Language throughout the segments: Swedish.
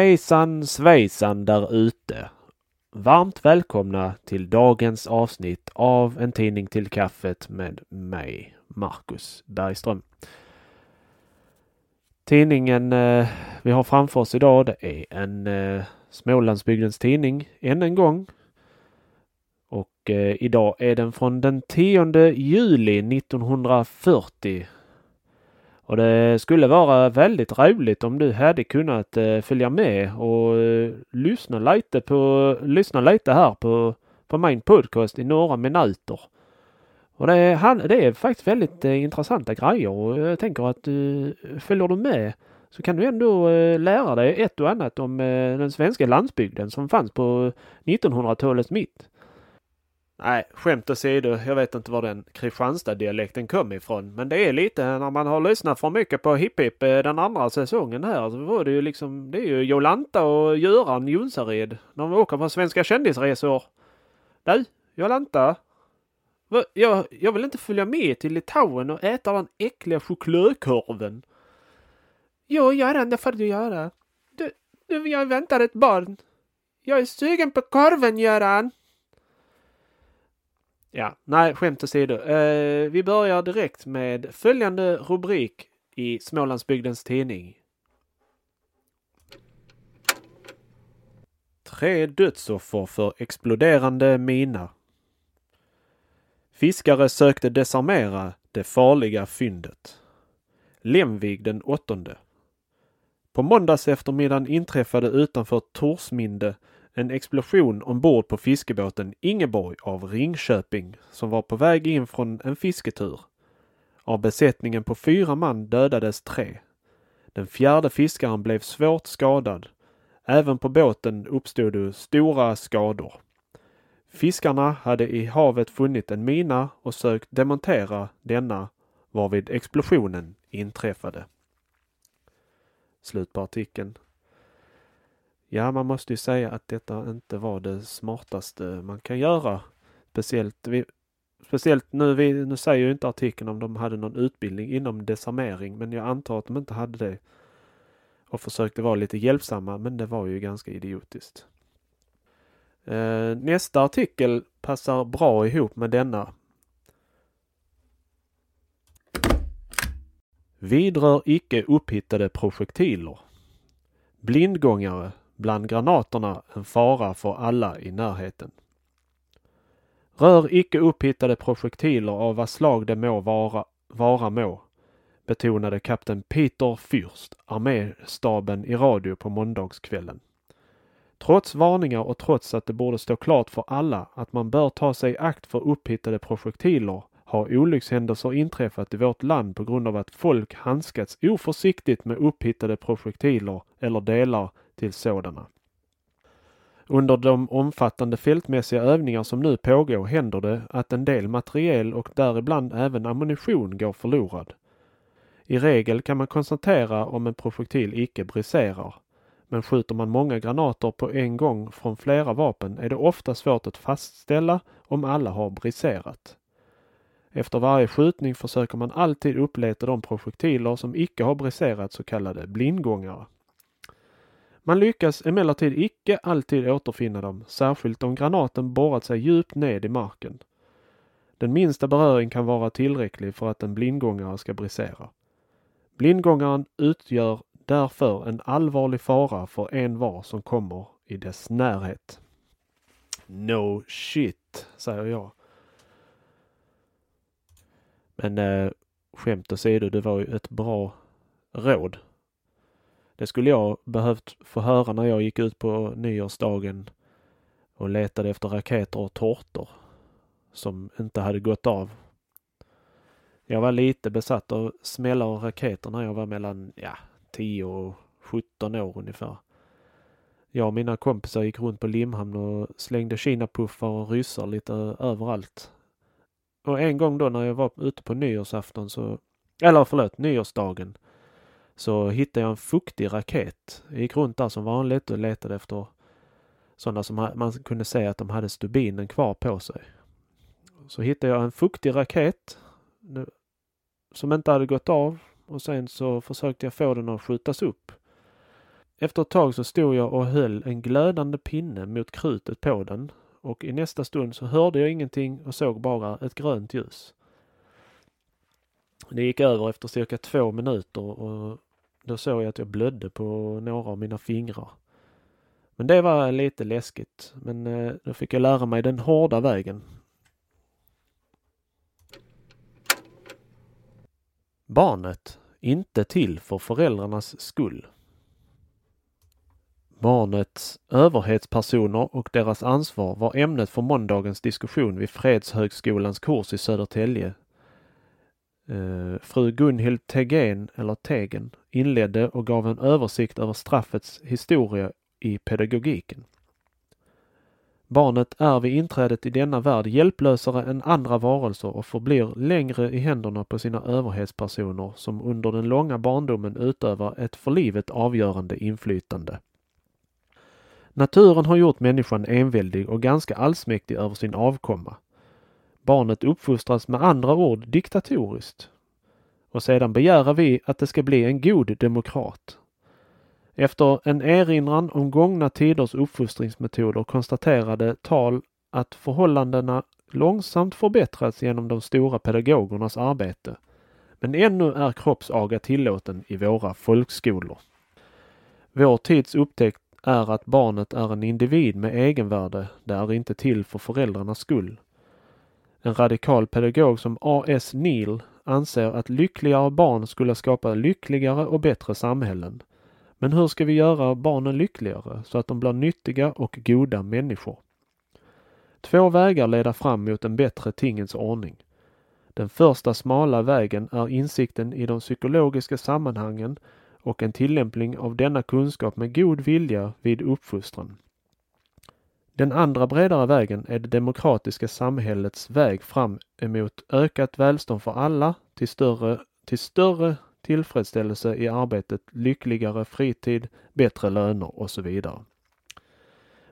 Hejsan svejsan där ute! Varmt välkomna till dagens avsnitt av En tidning till kaffet med mig, Marcus Bergström. Tidningen eh, vi har framför oss idag det är en eh, Smålandsbygdens tidning än en gång. Och eh, idag är den från den 10 juli 1940 och det skulle vara väldigt roligt om du hade kunnat eh, följa med och eh, lyssna lite på, lyssna lite här på, på min podcast i några minuter. Och det är, det är faktiskt väldigt eh, intressanta grejer och jag tänker att du följer du med så kan du ändå lära dig ett och annat om den svenska landsbygden som fanns på 1900-talets mitt. Nej, skämt åsido, jag vet inte var den Kristianstad-dialekten kom ifrån. Men det är lite när man har lyssnat för mycket på Hipp Hipp eh, den andra säsongen här så var det ju liksom, det är ju Jolanta och Göran Jonsared. De åker på svenska kändisresor. Du, Jolanta. Jag, jag vill inte följa med till Litauen och äta den äckliga chokladkorven. Jo, Göran, det får du göra. Du, du, jag väntar ett barn. Jag är sugen på korven, Göran. Ja, nej, skämt åsido. Eh, vi börjar direkt med följande rubrik i Smålandsbygdens tidning. Tre dödsoffer för exploderande mina. Fiskare sökte desarmera det farliga fyndet. Lemvig den åttonde. På måndags eftermiddagen inträffade utanför Torsminde en explosion ombord på fiskebåten Ingeborg av Ringköping som var på väg in från en fisketur. Av besättningen på fyra man dödades tre. Den fjärde fiskaren blev svårt skadad. Även på båten uppstod stora skador. Fiskarna hade i havet funnit en mina och sökt demontera denna varvid explosionen inträffade. Slut på artikeln. Ja, man måste ju säga att detta inte var det smartaste man kan göra. Speciellt, vi, speciellt nu, vi, nu säger ju inte artikeln om de hade någon utbildning inom desarmering, men jag antar att de inte hade det och försökte vara lite hjälpsamma, men det var ju ganska idiotiskt. Eh, nästa artikel passar bra ihop med denna. Vidrör icke upphittade projektiler. Blindgångare bland granaterna en fara för alla i närheten. Rör icke upphittade projektiler av vad slag det må vara, vara må, betonade kapten Peter Fürst, arméstaben i radio på måndagskvällen. Trots varningar och trots att det borde stå klart för alla att man bör ta sig akt för upphittade projektiler har olyckshändelser inträffat i vårt land på grund av att folk handskats oförsiktigt med upphittade projektiler eller delar till sådana. Under de omfattande fältmässiga övningar som nu pågår händer det att en del materiel och däribland även ammunition går förlorad. I regel kan man konstatera om en projektil icke briserar. Men skjuter man många granater på en gång från flera vapen är det ofta svårt att fastställa om alla har briserat. Efter varje skjutning försöker man alltid uppleta de projektiler som icke har briserat, så kallade blindgångare. Man lyckas emellertid icke alltid återfinna dem, särskilt om granaten borrat sig djupt ned i marken. Den minsta beröring kan vara tillräcklig för att en blindgångare ska brisera. Blindgångaren utgör därför en allvarlig fara för en var som kommer i dess närhet. No shit, säger jag. Men eh, skämt åsido, det var ju ett bra råd det skulle jag behövt få höra när jag gick ut på nyårsdagen och letade efter raketer och tårtor som inte hade gått av. Jag var lite besatt av smällar och raketer när jag var mellan ja, 10 och 17 år ungefär. Jag och mina kompisar gick runt på Limhamn och slängde kinapuffar och ryssar lite överallt. Och en gång då när jag var ute på nyårsafton så, eller förlåt, nyårsdagen, så hittade jag en fuktig raket. Jag gick runt där som vanligt och letade efter sådana som man kunde se att de hade stubinen kvar på sig. Så hittade jag en fuktig raket som inte hade gått av och sen så försökte jag få den att skjutas upp. Efter ett tag så stod jag och höll en glödande pinne mot krutet på den och i nästa stund så hörde jag ingenting och såg bara ett grönt ljus. Det gick över efter cirka två minuter och då såg jag att jag blödde på några av mina fingrar. Men det var lite läskigt. Men eh, då fick jag lära mig den hårda vägen. Barnet, inte till för föräldrarnas skull. Barnets överhetspersoner och deras ansvar var ämnet för måndagens diskussion vid Fredshögskolans kurs i Södertälje. Eh, fru Gunhild Tegen, eller Tegen, inledde och gav en översikt över straffets historia i pedagogiken. Barnet är vid inträdet i denna värld hjälplösare än andra varelser och förblir längre i händerna på sina överhetspersoner som under den långa barndomen utövar ett för livet avgörande inflytande. Naturen har gjort människan enväldig och ganska allsmäktig över sin avkomma. Barnet uppfostras med andra ord diktatoriskt. Och sedan begära vi att det ska bli en god demokrat. Efter en erinran om gångna tiders uppfostringsmetoder konstaterade Tal att förhållandena långsamt förbättrats genom de stora pedagogernas arbete. Men ännu är kroppsaga tillåten i våra folkskolor. Vår tids upptäckt är att barnet är en individ med egenvärde. Det är inte till för föräldrarnas skull. En radikal pedagog som A.S. Neil anser att lyckligare barn skulle skapa lyckligare och bättre samhällen. Men hur ska vi göra barnen lyckligare så att de blir nyttiga och goda människor? Två vägar leder fram mot en bättre tingens ordning. Den första smala vägen är insikten i de psykologiska sammanhangen och en tillämpning av denna kunskap med god vilja vid uppfostran. Den andra bredare vägen är det demokratiska samhällets väg fram emot ökat välstånd för alla till större, till större tillfredsställelse i arbetet, lyckligare fritid, bättre löner och så vidare.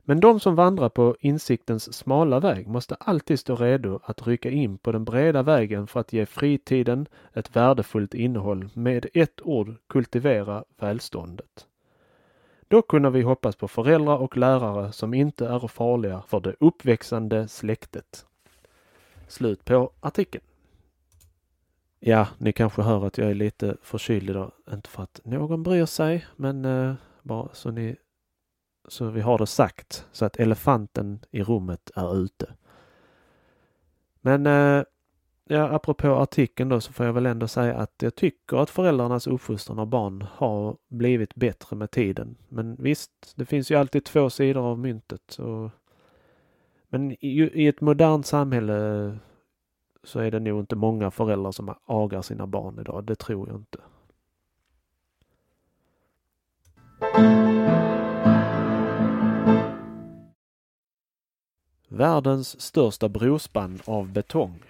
Men de som vandrar på insiktens smala väg måste alltid stå redo att rycka in på den breda vägen för att ge fritiden ett värdefullt innehåll, med ett ord kultivera välståndet. Då kunde vi hoppas på föräldrar och lärare som inte är farliga för det uppväxande släktet. Slut på artikeln. Ja, ni kanske hör att jag är lite förkyld idag. Inte för att någon bryr sig, men eh, bara så ni så vi har det sagt så att elefanten i rummet är ute. Men eh, ja, apropå artikeln då så får jag väl ändå säga att jag tycker att föräldrarnas uppfostran av barn har blivit bättre med tiden. Men visst, det finns ju alltid två sidor av myntet. Och, men i, i ett modernt samhälle så är det nog inte många föräldrar som agar sina barn idag. Det tror jag inte. Världens största brospann av betong.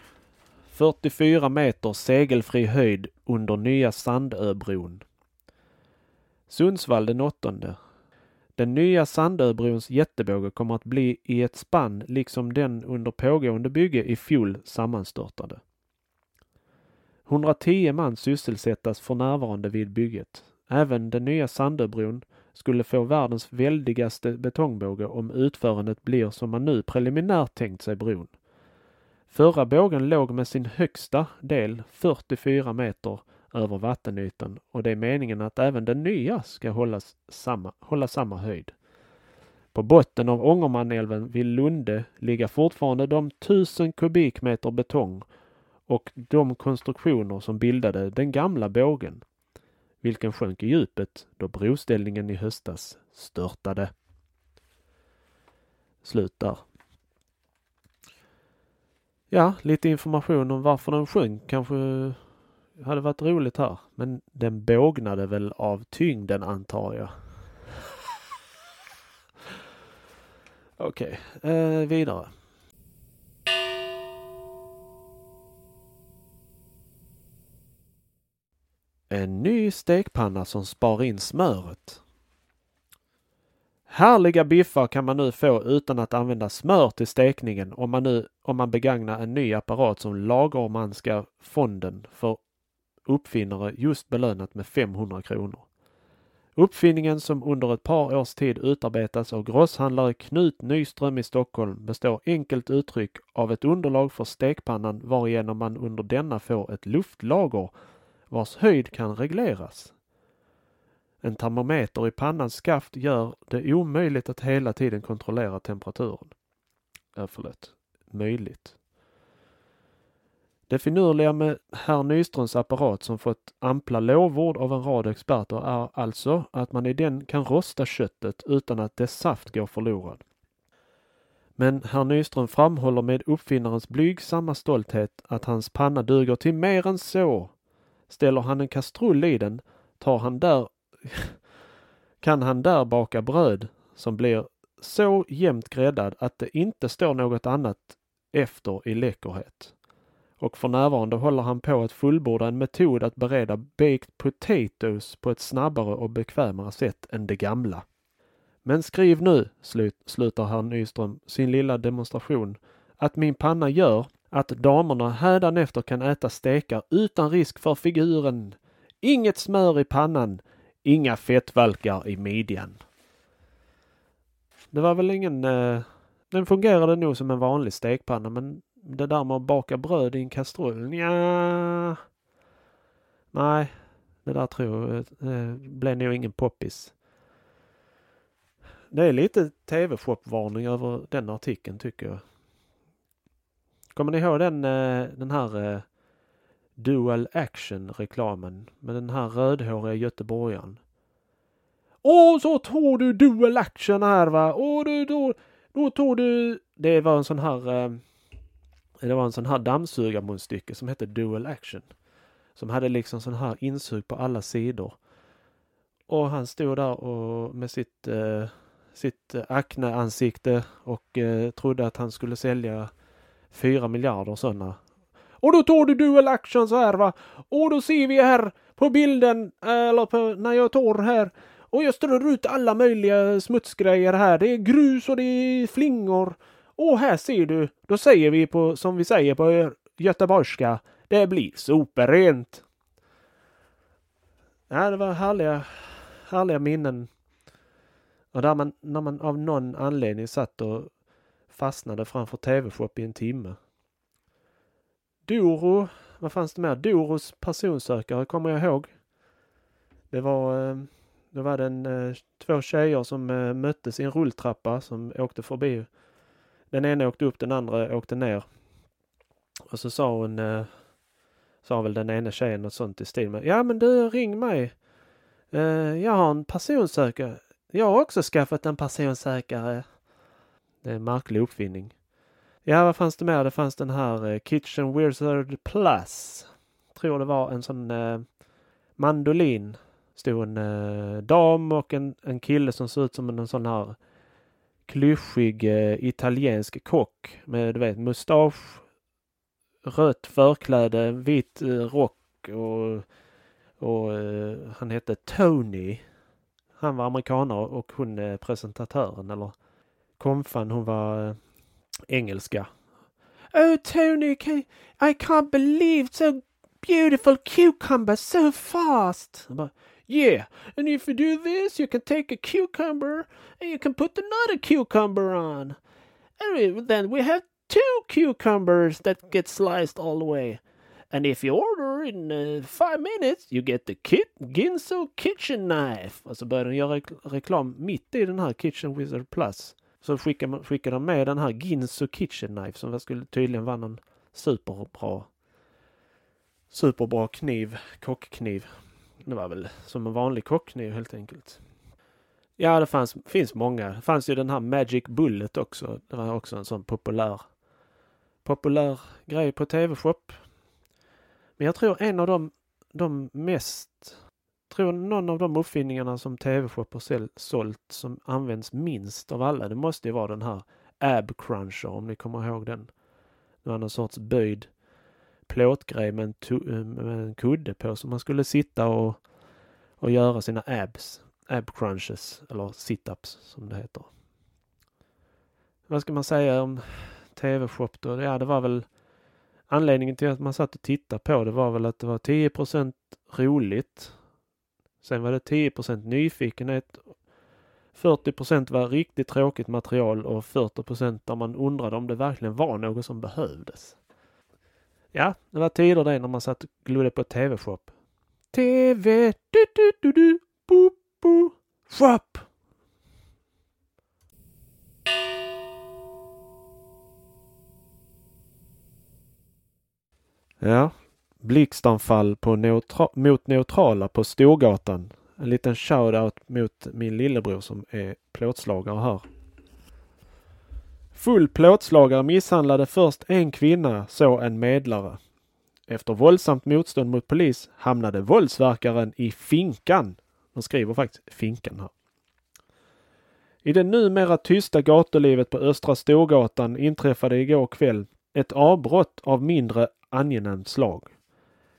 44 meter segelfri höjd under nya Sandöbron. Sundsvall den 8. Den nya Sandöbrons jättebåge kommer att bli i ett spann liksom den under pågående bygge i fjol sammanstörtade. 110 man sysselsättas för närvarande vid bygget. Även den nya Sandöbron skulle få världens väldigaste betongbåge om utförandet blir som man nu preliminärt tänkt sig bron. Förra bågen låg med sin högsta del 44 meter över vattenytan och det är meningen att även den nya ska hålla samma, hålla samma höjd. På botten av Ångermanälven vid Lunde ligger fortfarande de 1000 kubikmeter betong och de konstruktioner som bildade den gamla bågen vilken sjönk i djupet då broställningen i höstas störtade. Slut där. Ja, lite information om varför den sjönk kanske hade varit roligt här. Men den bågnade väl av tyngden antar jag. Okej, okay, eh, vidare. En ny stekpanna som spar in smöret. Härliga biffar kan man nu få utan att använda smör till stekningen om man, nu, om man begagnar en ny apparat som Lagermanska fonden för uppfinnare just belönat med 500 kronor. Uppfinningen som under ett par års tid utarbetats av grosshandlare Knut Nyström i Stockholm består enkelt uttryck av ett underlag för stekpannan varigenom man under denna får ett luftlager vars höjd kan regleras. En termometer i pannans skaft gör det omöjligt att hela tiden kontrollera temperaturen. Äh, förlåt, möjligt. Det finurliga med herr Nyströms apparat som fått ampla lovord av en rad experter är alltså att man i den kan rosta köttet utan att dess saft går förlorad. Men herr Nyström framhåller med uppfinnarens blygsamma stolthet att hans panna duger till mer än så. Ställer han en kastrull i den tar han där kan han där baka bröd som blir så jämnt gräddad att det inte står något annat efter i läckerhet och för närvarande håller han på att fullborda en metod att bereda baked potatoes på ett snabbare och bekvämare sätt än det gamla. Men skriv nu, slut, slutar herr Nyström sin lilla demonstration, att min panna gör att damerna hädanefter kan äta stekar utan risk för figuren. Inget smör i pannan, inga fettvalkar i midjan. Det var väl ingen... Eh, den fungerade nog som en vanlig stekpanna men det där med att baka bröd i en kastrull, ja. Nej, det där tror jag eh, blev nog ingen poppis. Det är lite tv-shop-varning över den artikeln tycker jag. Kommer ni ihåg den, eh, den här eh, Dual Action-reklamen med den här rödhåriga göteborgaren? Åh, så tog du Dual Action här va? Åh, du, då, då tog du... Det var en sån här eh, det var en sån här dammsugarmunstycke som hette Dual Action. Som hade liksom sån här insug på alla sidor. Och han stod där och med sitt, eh, sitt akneansikte och eh, trodde att han skulle sälja fyra miljarder sådana. Och då tar du Dual Action så här va. Och då ser vi här på bilden, eh, eller på, när jag tar här. Och jag strör ut alla möjliga smutsgrejer här. Det är grus och det är flingor och här ser du, då säger vi på, som vi säger på göteborgska, det blir superrent. Ja, det var härliga, härliga minnen. Och där man, när man av någon anledning satt och fastnade framför TV-shop i en timme. Doro, vad fanns det mer? Doros personsökare kommer jag ihåg. Det var, eh, det var den eh, två tjejer som eh, möttes i en rulltrappa som åkte förbi den ena åkte upp, den andra åkte ner. Och så sa hon, sa väl den ena tjejen något sånt i stil med, ja men du ring mig. Jag har en personsökare. Jag har också skaffat en personsökare. Det är en märklig uppfinning. Ja, vad fanns det mer? Det fanns den här eh, Kitchen Wizard Plus. Tror det var en sån eh, mandolin. Stod en eh, dam och en, en kille som såg ut som en sån här klyschig eh, italiensk kock med du vet mustasch, rött förkläde, vit eh, rock och, och eh, han hette Tony. Han var amerikanare och hon eh, presentatören eller konfan. hon var eh, engelska. Oh Tony, can, I can't believe so beautiful cucumber so fast. But, Yeah, and if you do this, you can take a cucumber and you can put another cucumber on. And then we have two cucumbers that get sliced all the way. And if you order in uh, five minutes, you get the kit Ginso kitchen knife. Och så börjar de göra reklam mitt i den här Kitchen Wizard Plus. Så skickade, skickade de med den här Ginso kitchen knife som skulle tydligen vara någon superbra superbra kniv, kockkniv. Det var väl som en vanlig kockkniv helt enkelt. Ja, det fanns, finns många. Det fanns ju den här Magic Bullet också. Det var också en sån populär, populär grej på TV-shop. Men jag tror en av de, de mest, tror någon av de uppfinningarna som TV-shop har sålt som används minst av alla, det måste ju vara den här Ab Cruncher om ni kommer ihåg den. Det var någon sorts böjd plåtgrej med en, med en kudde på som man skulle sitta och, och göra sina abs, ab crunches eller sit-ups som det heter. Vad ska man säga om TV-shop då? Ja, det var väl anledningen till att man satt och tittade på det var väl att det var 10% roligt. Sen var det 10% nyfikenhet. 40% var riktigt tråkigt material och 40% där man undrade om det verkligen var något som behövdes. Ja, det var tider det när man satt och glodde på TV-shop. TV, du du du du, bo bo, shop. Ja, blixtanfall på neutra mot neutrala på Storgatan. En liten shout-out mot min lillebror som är plåtslagare här. Full plåtslagare misshandlade först en kvinna, så en medlare. Efter våldsamt motstånd mot polis hamnade våldsverkaren i finkan. De skriver faktiskt finkan här. I det numera tysta gatulivet på Östra Storgatan inträffade igår kväll ett avbrott av mindre angenämt slag.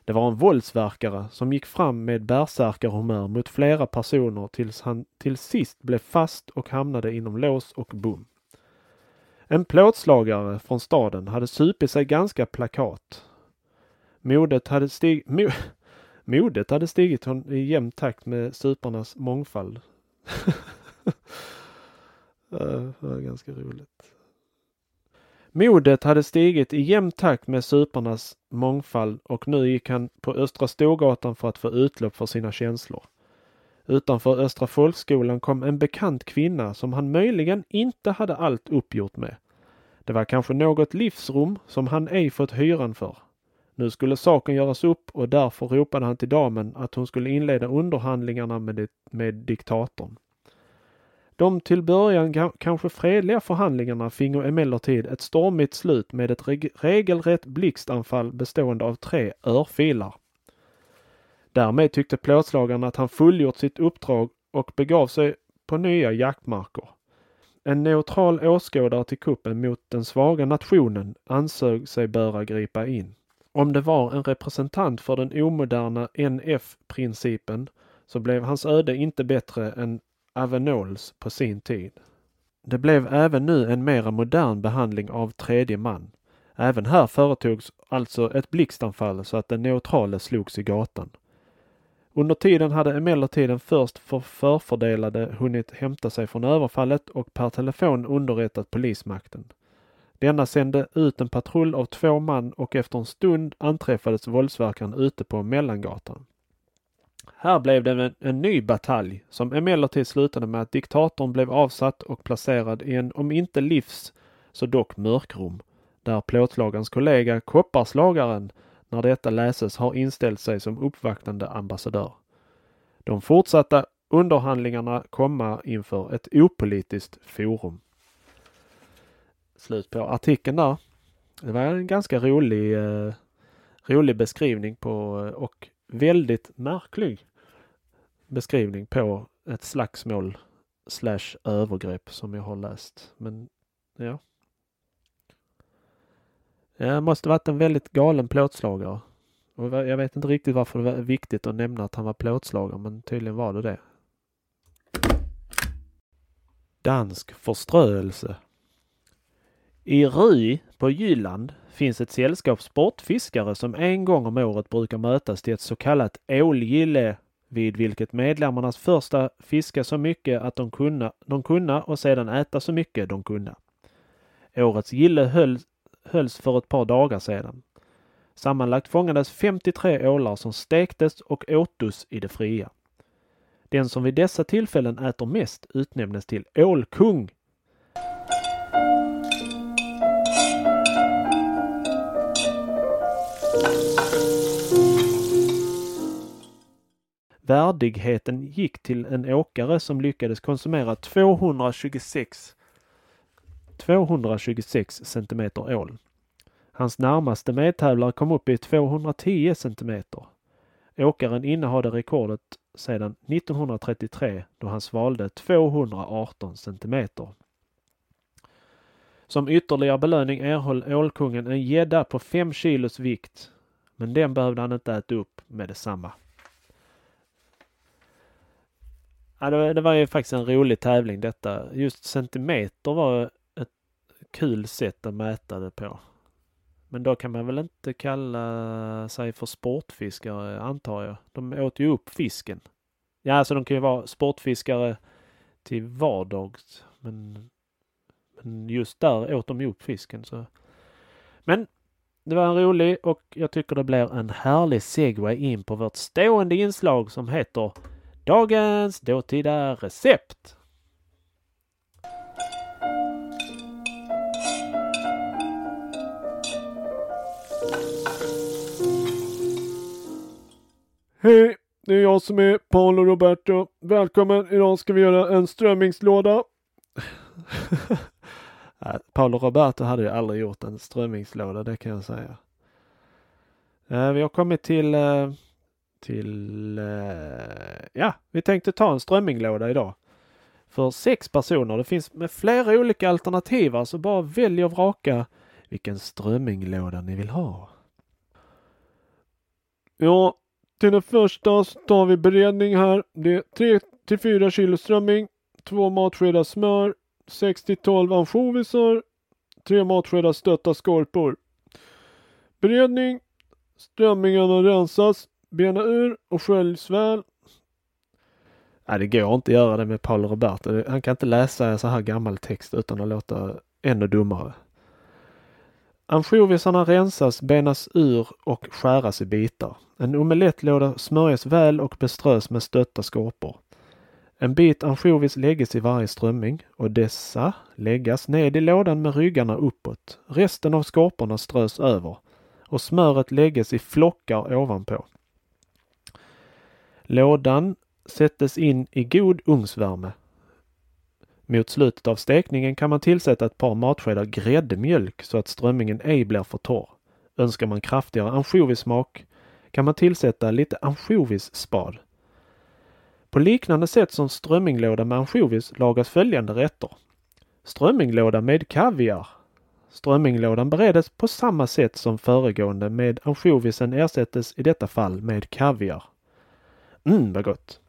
Det var en våldsverkare som gick fram med bärsärkarhumör mot flera personer tills han till sist blev fast och hamnade inom lås och bom. En plåtslagare från staden hade supit sig ganska plakat. Modet hade, stig, mo, modet hade stigit i jämn takt med suparnas mångfald. Eh, det var ganska roligt. Modet hade stigit i jämn takt med suparnas mångfald och nu gick han på Östra Storgatan för att få utlopp för sina känslor. Utanför Östra folkskolan kom en bekant kvinna som han möjligen inte hade allt uppgjort med. Det var kanske något livsrum som han ej fått hyran för. Nu skulle saken göras upp och därför ropade han till damen att hon skulle inleda underhandlingarna med, det, med diktatorn. De till början kanske fredliga förhandlingarna fingo emellertid ett stormigt slut med ett reg regelrätt blixtanfall bestående av tre örfilar. Därmed tyckte plåtslagaren att han fullgjort sitt uppdrag och begav sig på nya jaktmarker. En neutral åskådare till kuppen mot den svaga nationen ansåg sig böra gripa in. Om det var en representant för den omoderna NF-principen så blev hans öde inte bättre än Avenols på sin tid. Det blev även nu en mera modern behandling av tredje man. Även här företogs alltså ett blixtanfall så att den neutrale slogs i gatan. Under tiden hade emellertid den först för förfördelade hunnit hämta sig från överfallet och per telefon underrättat polismakten. Denna sände ut en patrull av två man och efter en stund anträffades våldsverkaren ute på Mellangatan. Här blev det en, en, ny batalj som emellertid slutade med att diktatorn blev avsatt och placerad i en om inte livs så dock mörkrum där plåtslagarens kollega kopparslagaren när detta läses har inställt sig som uppvaktande ambassadör. De fortsatta underhandlingarna komma inför ett opolitiskt forum. Slut på artikeln där. Det var en ganska rolig, eh, rolig beskrivning på eh, och väldigt märklig beskrivning på ett slagsmål slash övergrepp som jag har läst. Men ja. Det måste varit en väldigt galen plåtslagare. Och jag vet inte riktigt varför det var viktigt att nämna att han var plåtslagare men tydligen var det det. Dansk förströelse. I Ry på Jylland finns ett sällskap sportfiskare som en gång om året brukar mötas till ett så kallat ålgille vid vilket medlemmarnas första fiska så mycket att de kunna, de kunna och sedan äta så mycket de kunna. Årets gille höll, hölls för ett par dagar sedan. Sammanlagt fångades 53 ålar som stektes och åtos i det fria. Den som vid dessa tillfällen äter mest utnämnes till ålkung Värdigheten gick till en åkare som lyckades konsumera 226 226 centimeter ål. Hans närmaste medtävlare kom upp i 210 centimeter. Åkaren innehade rekordet sedan 1933 då han svalde 218 centimeter. Som ytterligare belöning erhöll ålkungen en gädda på 5 kilos vikt. Men den behövde han inte äta upp med detsamma. Ja, det, det var ju faktiskt en rolig tävling detta. Just centimeter var ett kul sätt att mäta det på. Men då kan man väl inte kalla sig för sportfiskare antar jag. De åt ju upp fisken. Ja, alltså de kan ju vara sportfiskare till vardags. Men, men just där åt de ju upp fisken. Så. Men det var en rolig och jag tycker det blir en härlig segway in på vårt stående inslag som heter Dagens dåtida recept. Hej, det är jag som är Paolo Roberto. Välkommen, idag ska vi göra en strömmingslåda. Paolo Roberto hade ju aldrig gjort en strömmingslåda, det kan jag säga. Eh, vi har kommit till, eh, till, eh, ja, vi tänkte ta en strömminglåda idag. För sex personer. Det finns med flera olika alternativ, alltså bara välj och vraka vilken strömminglåda ni vill ha. Ja, till den första så tar vi beredning här. Det är 3 till 4 kilo strömming, 2 matskedar smör, 6 till 12 ansjovisar, 3 matskedar stötta skorpor. Beredning. Strömmingarna rensas, bena ur och sköljs väl. Nej, det går inte att göra det med Paolo Roberto. Han kan inte läsa så här gammal text utan att låta ännu dummare. Ansjovisarna rensas, benas ur och skäras i bitar. En omelettlåda smörjas väl och beströs med stötta skorpor. En bit ansjovis läggs i varje strömming och dessa läggas ned i lådan med ryggarna uppåt. Resten av skorporna strös över och smöret läggs i flockar ovanpå. Lådan sättes in i god ugnsvärme. Mot slutet av stekningen kan man tillsätta ett par matskedar gräddmjölk så att strömmingen ej blir för torr. Önskar man kraftigare ansjovissmak kan man tillsätta lite ansjovisspad. På liknande sätt som strömminglåda med ansjovis lagas följande rätter. Strömminglåda med kaviar. Strömminglådan beredes på samma sätt som föregående med ansjovisen ersättes i detta fall med kaviar. Mm, vad gott!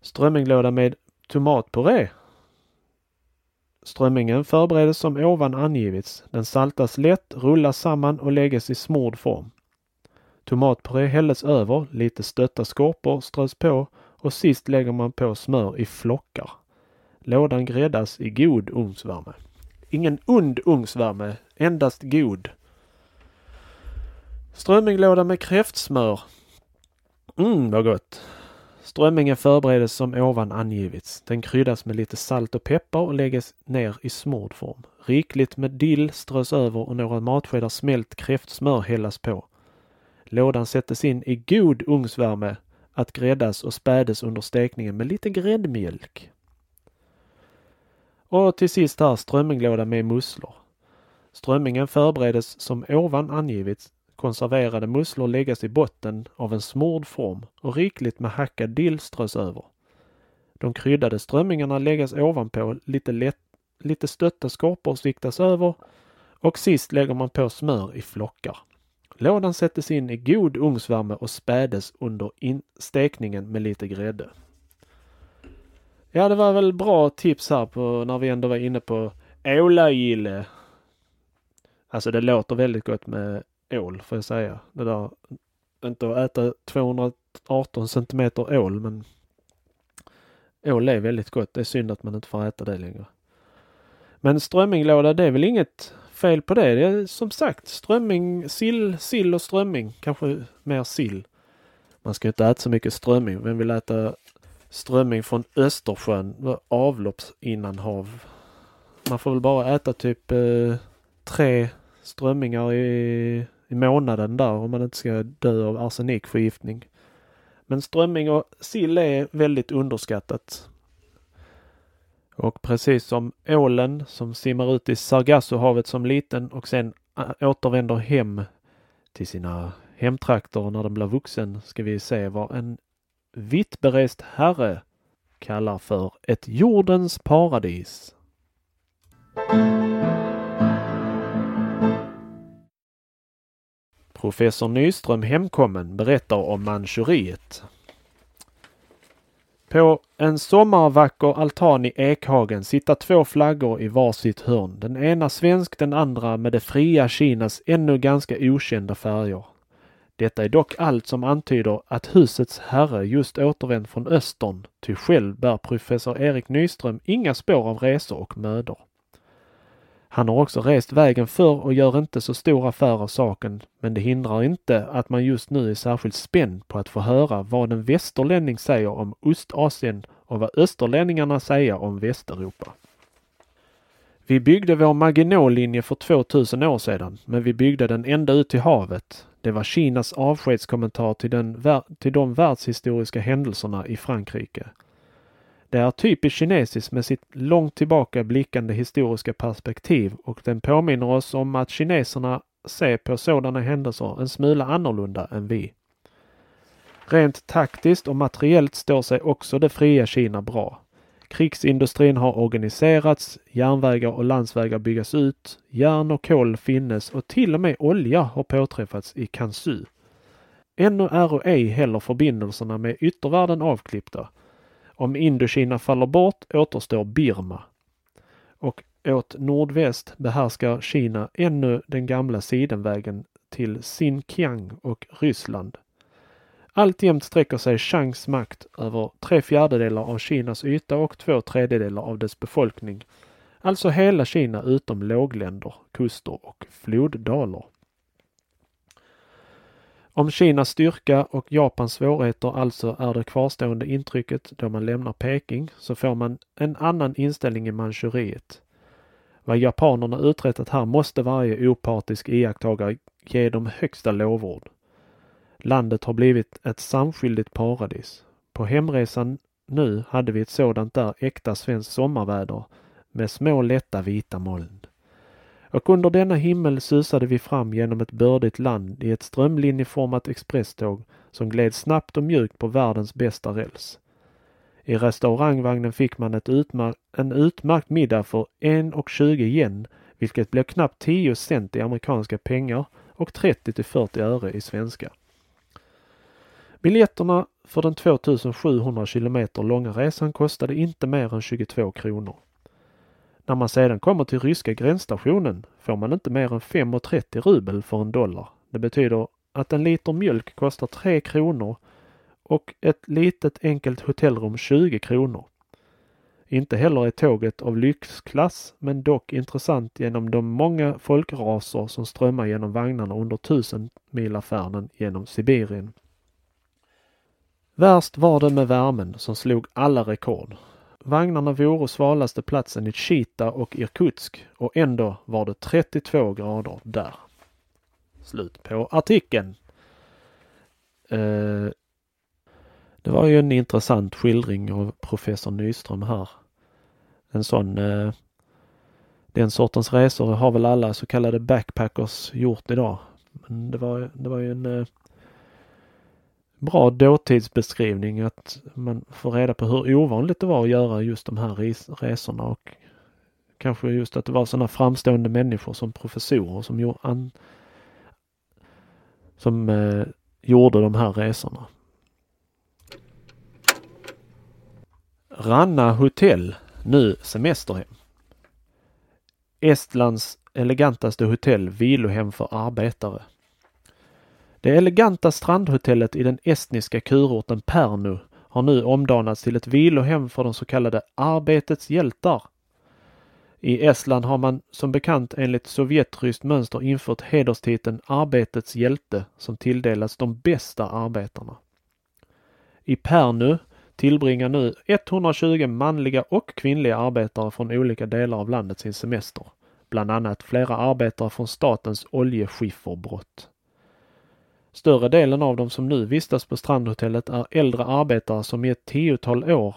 Strömminglåda med tomatpuré. Strömmingen förberedes som ovan angivits. Den saltas lätt, rullas samman och läggs i smord form. Tomatpuré hälles över, lite stötta skorpor strös på och sist lägger man på smör i flockar. Lådan gräddas i god ugnsvärme. Ingen ond ugnsvärme, endast god. Strömminglåda med kräftsmör. Mm, vad gott! Strömmingen förberedes som ovan angivits. Den kryddas med lite salt och peppar och läggs ner i smord form. Rikligt med dill strös över och några matskedar smält kräftsmör hällas på. Lådan sättes in i god ugnsvärme att gräddas och spädes under stekningen med lite gräddmjölk. Och till sist här strömminglåda med musslor. Strömmingen förberedes som ovan angivits. Konserverade musslor läggas i botten av en smord form och rikligt med hackad dill strös över. De kryddade strömmingarna läggas ovanpå, lite, lätt, lite stötta skorpor sviktas över och sist lägger man på smör i flockar. Lådan sättes in i god ugnsvärme och spädes under stekningen med lite grädde. Ja, det var väl bra tips här på när vi ändå var inne på ålagille. Alltså det låter väldigt gott med ål får jag säga. Det där, inte att äta 218 centimeter ål men ål är väldigt gott. Det är synd att man inte får äta det längre. Men strömminglåda det är väl inget fel på det. Det är som sagt strömming, sill, sill och strömming. Kanske mer sill. Man ska inte äta så mycket strömming. Vem vill äta strömming från Östersjön? Avloppsinnanhav. Man får väl bara äta typ eh, tre strömmingar i, i månaden där om man inte ska dö av arsenikförgiftning. Men strömming och sill är väldigt underskattat. Och precis som ålen som simmar ut i Sargassohavet som liten och sen äh, återvänder hem till sina hemtrakter när den blir vuxen ska vi se vad en vittberest herre kallar för ett jordens paradis. Professor Nyström hemkommen berättar om Manchuriet. På en sommarvacker altan i Ekhagen sitter två flaggor i varsitt hörn. Den ena svensk, den andra med det fria Kinas ännu ganska okända färger. Detta är dock allt som antyder att husets herre just återvänt från östern, ty själv bär professor Erik Nyström inga spår av resor och mödor. Han har också rest vägen förr och gör inte så stor affär av saken, men det hindrar inte att man just nu är särskilt spänd på att få höra vad en västerlänning säger om Ostasien och vad österlänningarna säger om Västeuropa. Vi byggde vår Maginot-linje för 2000 år sedan, men vi byggde den ända ut till havet. Det var Kinas avskedskommentar till, den, till de världshistoriska händelserna i Frankrike. Det är typiskt kinesiskt med sitt långt tillbaka blickande historiska perspektiv och den påminner oss om att kineserna ser på sådana händelser en smula annorlunda än vi. Rent taktiskt och materiellt står sig också det fria Kina bra. Krigsindustrin har organiserats, järnvägar och landsvägar byggas ut, järn och kol finnes och till och med olja har påträffats i Kansu. Ännu är ej heller förbindelserna med yttervärlden avklippta. Om Indokina faller bort återstår Birma. Och åt nordväst behärskar Kina ännu den gamla sidenvägen till Xinjiang och Ryssland. Alltjämt sträcker sig Changs makt över tre fjärdedelar av Kinas yta och två tredjedelar av dess befolkning. Alltså hela Kina utom lågländer, kuster och floddalar. Om Kinas styrka och Japans svårigheter alltså är det kvarstående intrycket då man lämnar Peking så får man en annan inställning i Manchuriet. Vad japanerna uträttat här måste varje opartisk iakttagare ge dem högsta lovord. Landet har blivit ett samskyldigt paradis. På hemresan nu hade vi ett sådant där äkta svenskt sommarväder med små lätta vita moln. Och under denna himmel susade vi fram genom ett bördigt land i ett strömlinjeformat expresståg som gled snabbt och mjukt på världens bästa räls. I restaurangvagnen fick man ett en utmärkt middag för 1,20 yen, vilket blev knappt 10 cent i amerikanska pengar och 30 till 40 öre i svenska. Biljetterna för den 2700 kilometer långa resan kostade inte mer än 22 kronor. När man sedan kommer till ryska gränsstationen får man inte mer än 5,30 rubel för en dollar. Det betyder att en liter mjölk kostar 3 kronor och ett litet enkelt hotellrum 20 kronor. Inte heller är tåget av lyxklass men dock intressant genom de många folkraser som strömmar genom vagnarna under tusenmilafärden genom Sibirien. Värst var det med värmen som slog alla rekord. Vagnarna vore svalaste platsen i Chita och Irkutsk och ändå var det 32 grader där. Slut på artikeln. Eh, det var ju en intressant skildring av professor Nyström här. En sån eh, den sortens resor har väl alla så kallade backpackers gjort idag. Men det var, det var ju en eh, bra dåtidsbeskrivning att man får reda på hur ovanligt det var att göra just de här res resorna och kanske just att det var sådana framstående människor som professorer som, an, som eh, gjorde de här resorna. Ranna hotell, nu semesterhem. Estlands elegantaste hotell, vilohem för arbetare. Det eleganta strandhotellet i den estniska kurorten Pärnu har nu omdanats till ett vilohem för de så kallade arbetets hjältar. I Estland har man som bekant enligt sovjetryskt mönster infört hederstiteln Arbetets hjälte som tilldelas de bästa arbetarna. I Pärnu tillbringar nu 120 manliga och kvinnliga arbetare från olika delar av landet sin semester. Bland annat flera arbetare från statens oljeskifferbrott. Större delen av dem som nu vistas på strandhotellet är äldre arbetare som i ett tiotal år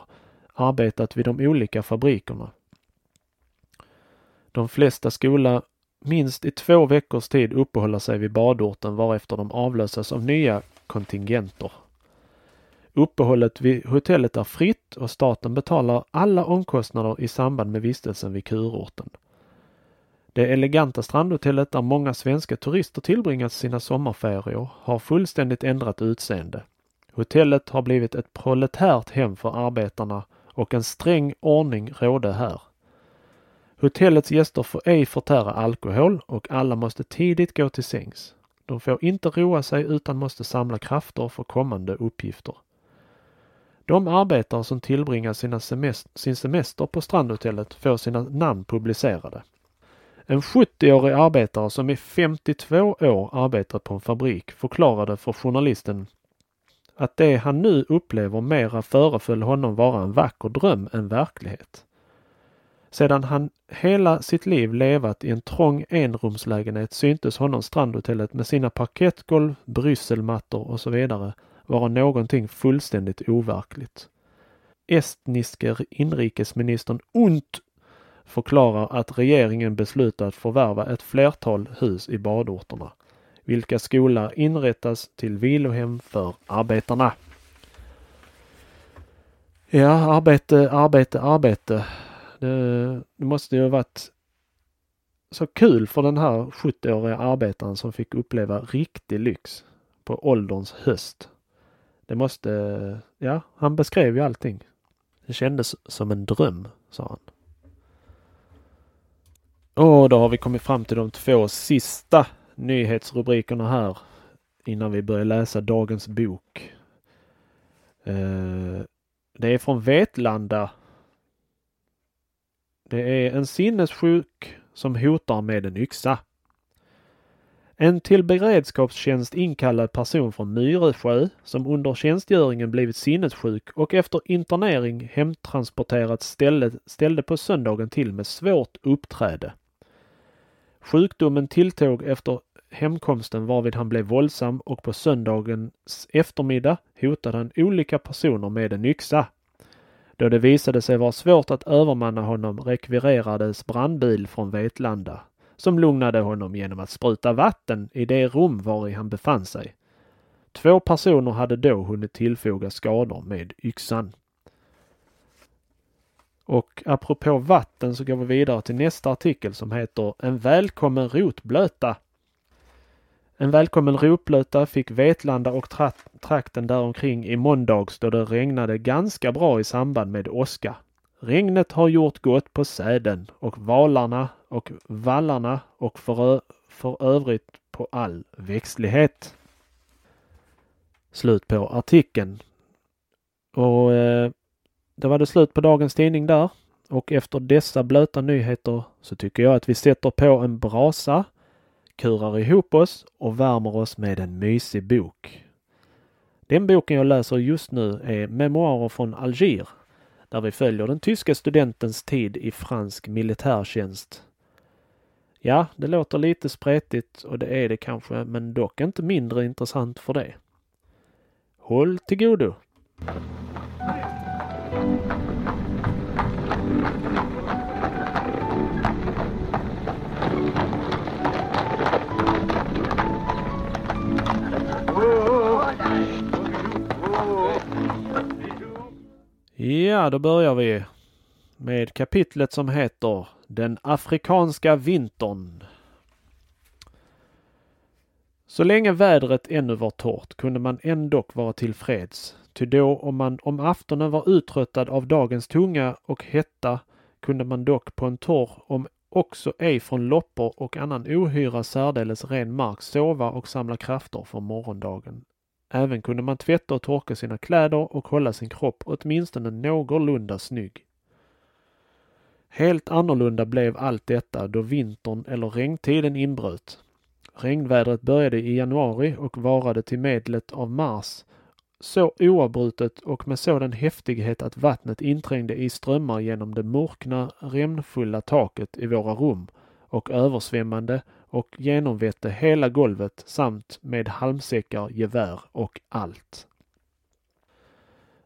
arbetat vid de olika fabrikerna. De flesta skola minst i två veckors tid uppehålla sig vid badorten varefter de avlösas av nya kontingenter. Uppehållet vid hotellet är fritt och staten betalar alla omkostnader i samband med vistelsen vid kurorten. Det eleganta strandhotellet där många svenska turister tillbringat sina sommarferier har fullständigt ändrat utseende. Hotellet har blivit ett proletärt hem för arbetarna och en sträng ordning råder här. Hotellets gäster får ej förtära alkohol och alla måste tidigt gå till sängs. De får inte roa sig utan måste samla krafter för kommande uppgifter. De arbetare som tillbringar sina semester, sin semester på strandhotellet får sina namn publicerade. En 70-årig arbetare som i 52 år arbetat på en fabrik förklarade för journalisten att det han nu upplever mera föreföll honom vara en vacker dröm än verklighet. Sedan han hela sitt liv levat i en trång enrumslägenhet syntes honom strandhotellet med sina parkettgolv, brysselmattor och så vidare vara någonting fullständigt overkligt. Estniske inrikesministern Unt förklarar att regeringen beslutat förvärva ett flertal hus i badorterna, vilka skola inrättas till vilohem för arbetarna. Ja, arbete, arbete, arbete. Det, det måste ju ha varit så kul för den här 70-åriga arbetaren som fick uppleva riktig lyx på ålderns höst. Det måste, ja, han beskrev ju allting. Det kändes som en dröm, sa han. Och då har vi kommit fram till de två sista nyhetsrubrikerna här innan vi börjar läsa dagens bok. Eh, det är från Vetlanda. Det är en sinnessjuk som hotar med en yxa. En till beredskapstjänst inkallad person från Myresjö som under tjänstgöringen blivit sinnessjuk och efter internering hemtransporterats ställde, ställde på söndagen till med svårt uppträde. Sjukdomen tilltog efter hemkomsten varvid han blev våldsam och på söndagens eftermiddag hotade han olika personer med en yxa. Då det visade sig vara svårt att övermanna honom rekvirerades brandbil från Vetlanda som lugnade honom genom att spruta vatten i det rum var i han befann sig. Två personer hade då hunnit tillfoga skador med yxan. Och apropå vatten så går vi vidare till nästa artikel som heter En välkommen rotblöta. En välkommen rotblöta fick Vetlanda och tra trakten däromkring i måndags då det regnade ganska bra i samband med åska. Regnet har gjort gott på säden och valarna och vallarna och för, för övrigt på all växtlighet. Slut på artikeln. Och eh, det var det slut på dagens tidning där. Och efter dessa blöta nyheter så tycker jag att vi sätter på en brasa, kurar ihop oss och värmer oss med en mysig bok. Den boken jag läser just nu är Memoarer från Alger där vi följer den tyska studentens tid i fransk militärtjänst. Ja, det låter lite spretigt och det är det kanske, men dock inte mindre intressant för det. Håll till godo! Ja, då börjar vi med kapitlet som heter Den afrikanska vintern. Så länge vädret ännu var torrt kunde man ändock vara tillfreds, ty då om man om aftonen var uttröttad av dagens tunga och hetta kunde man dock på en torr, om också ej från loppor och annan ohyra särdeles ren mark sova och samla krafter för morgondagen Även kunde man tvätta och torka sina kläder och hålla sin kropp åtminstone någorlunda snygg. Helt annorlunda blev allt detta då vintern eller regntiden inbröt. Regnvädret började i januari och varade till medlet av mars så oavbrutet och med sådan häftighet att vattnet inträngde i strömmar genom det mörkna, remfulla taket i våra rum och översvämmande och genomvette hela golvet samt med halmsäckar, gevär och allt.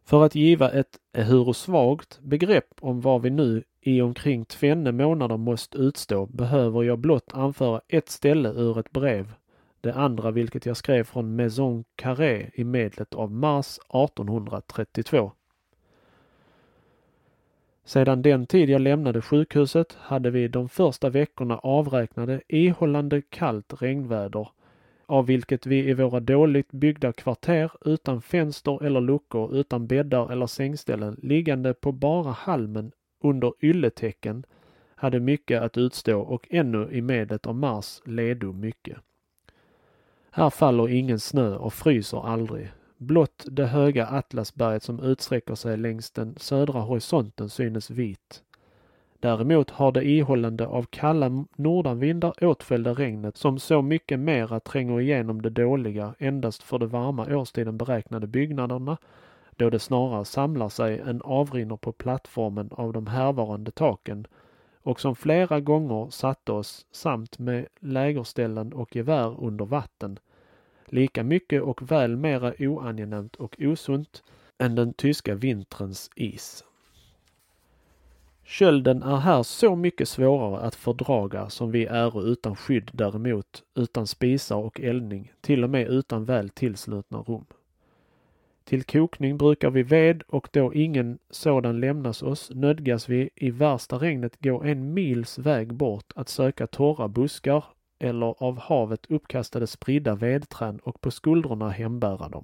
För att giva ett, ehuru svagt, begrepp om vad vi nu i omkring tvenne månader måste utstå behöver jag blott anföra ett ställe ur ett brev, det andra vilket jag skrev från Maison Carré i medlet av mars 1832. Sedan den tid jag lämnade sjukhuset hade vi de första veckorna avräknade ihållande kallt regnväder av vilket vi i våra dåligt byggda kvarter utan fönster eller luckor, utan bäddar eller sängställen, liggande på bara halmen under ylletäcken, hade mycket att utstå och ännu i medlet av mars ledo mycket. Här faller ingen snö och fryser aldrig. Blott det höga Atlasberget som utsträcker sig längs den södra horisonten synes vit. Däremot har det ihållande av kalla nordanvindar åtföljda regnet som så mycket mera tränger igenom det dåliga endast för de varma årstiden beräknade byggnaderna då det snarare samlar sig än avrinner på plattformen av de härvarande taken och som flera gånger satte oss samt med lägerställen och gevär under vatten lika mycket och väl mera oangenämt och osunt än den tyska vinterns is. Kölden är här så mycket svårare att fördraga som vi är utan skydd däremot, utan spisar och eldning, till och med utan väl tillslutna rum. Till kokning brukar vi ved och då ingen sådan lämnas oss nödgas vi i värsta regnet gå en mils väg bort att söka torra buskar eller av havet uppkastade spridda vedträn och på skuldrorna hembära dem.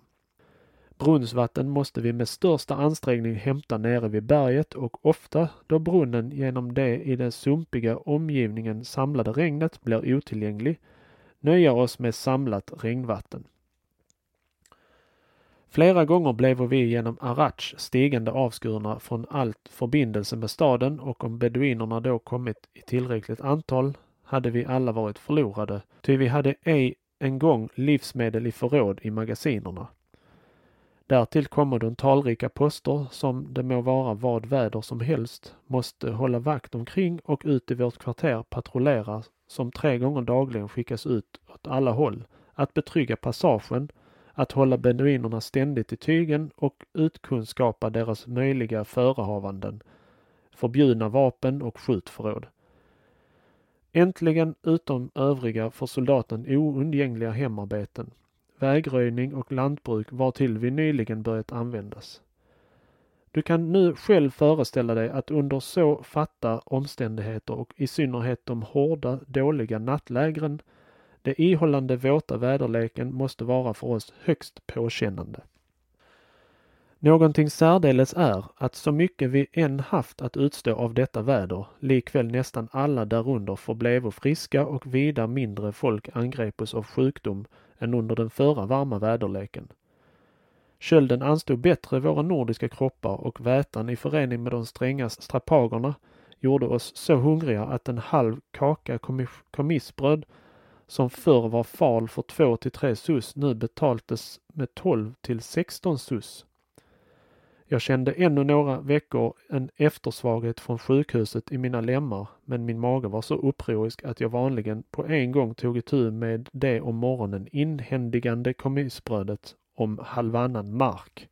Brunnsvatten måste vi med största ansträngning hämta nere vid berget och ofta då brunnen genom det i den sumpiga omgivningen samlade regnet blir otillgänglig, nöja oss med samlat regnvatten. Flera gånger blev vi genom Arach stigande avskurna från allt förbindelse med staden och om beduinerna då kommit i tillräckligt antal hade vi alla varit förlorade, ty vi hade ej en gång livsmedel i förråd i magasinerna. Därtill kommer de talrika poster som, det må vara vad väder som helst, måste hålla vakt omkring och ut i vårt kvarter patrullera som tre gånger dagligen skickas ut åt alla håll, att betrygga passagen, att hålla beduinerna ständigt i tygen och utkunskapa deras möjliga förehavanden, förbjudna vapen och skjutförråd. Äntligen utom övriga för soldaten oundgängliga hemarbeten, vägröjning och lantbruk vartill vi nyligen börjat användas. Du kan nu själv föreställa dig att under så fatta omständigheter och i synnerhet de hårda, dåliga nattlägren, det ihållande våta väderleken måste vara för oss högst påkännande. Någonting särdeles är att så mycket vi än haft att utstå av detta väder, likväl nästan alla därunder förblevo friska och vida mindre folk angrepos av sjukdom än under den förra varma väderleken. Kölden anstod bättre våra nordiska kroppar och vätan i förening med de stränga strapagerna gjorde oss så hungriga att en halv kaka komissbröd som förr var fal för två till tre sus nu betaltes med 12 till 16 sus. Jag kände ännu några veckor en eftersvaghet från sjukhuset i mina lemmar, men min mage var så upprorisk att jag vanligen på en gång tog itu med det om morgonen inhändigande kommissbrödet om halvannan mark,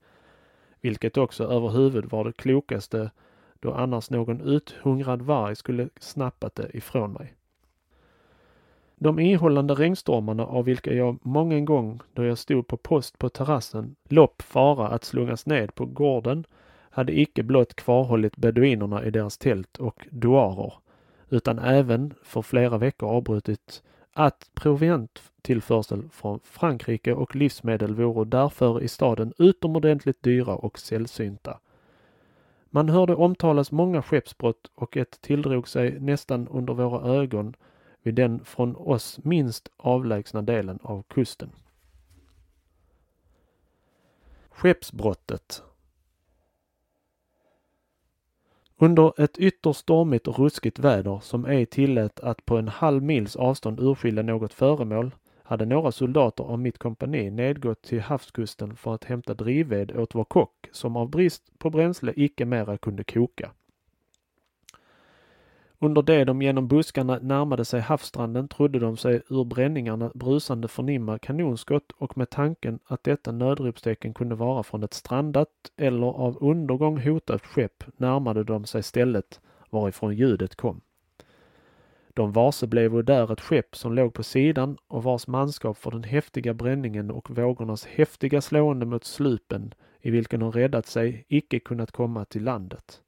vilket också överhuvud var det klokaste då annars någon uthungrad varg skulle snappat det ifrån mig. De ihållande regnstormarna av vilka jag många gång då jag stod på post på terrassen lopp fara att slungas ned på gården hade icke blott kvarhållit beduinerna i deras tält och duarer utan även för flera veckor avbrutit att provianttillförsel från Frankrike och livsmedel vore därför i staden utomordentligt dyra och sällsynta. Man hörde omtalas många skeppsbrott och ett tilldrog sig nästan under våra ögon vid den från oss minst avlägsna delen av kusten. Skeppsbrottet Under ett ytterst stormigt och ruskigt väder som ej tillät att på en halv mils avstånd urskilja något föremål hade några soldater av mitt kompani nedgått till havskusten för att hämta drivved åt vår kock som av brist på bränsle icke mera kunde koka. Under det de genom buskarna närmade sig havsstranden trodde de sig ur bränningarna brusande förnimma kanonskott och med tanken att detta nödropstecken kunde vara från ett strandat eller av undergång hotat skepp närmade de sig stället varifrån ljudet kom. De varse blev där ett skepp som låg på sidan och vars manskap för den häftiga bränningen och vågornas häftiga slående mot slupen i vilken de räddat sig icke kunnat komma till landet.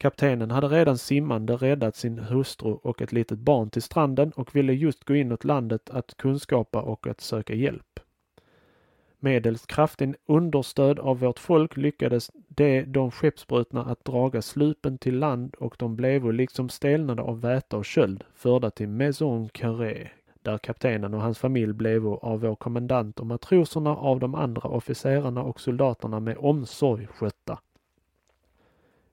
Kaptenen hade redan simmande räddat sin hustru och ett litet barn till stranden och ville just gå inåt landet att kunskapa och att söka hjälp. Medelst kraftigt understöd av vårt folk lyckades de, de skeppsbrutna att draga slupen till land och de blevo liksom stelnade av väta och köld förda till Maison Carré, där kaptenen och hans familj blev av vår kommendant och matroserna av de andra officerarna och soldaterna med omsorg skötta.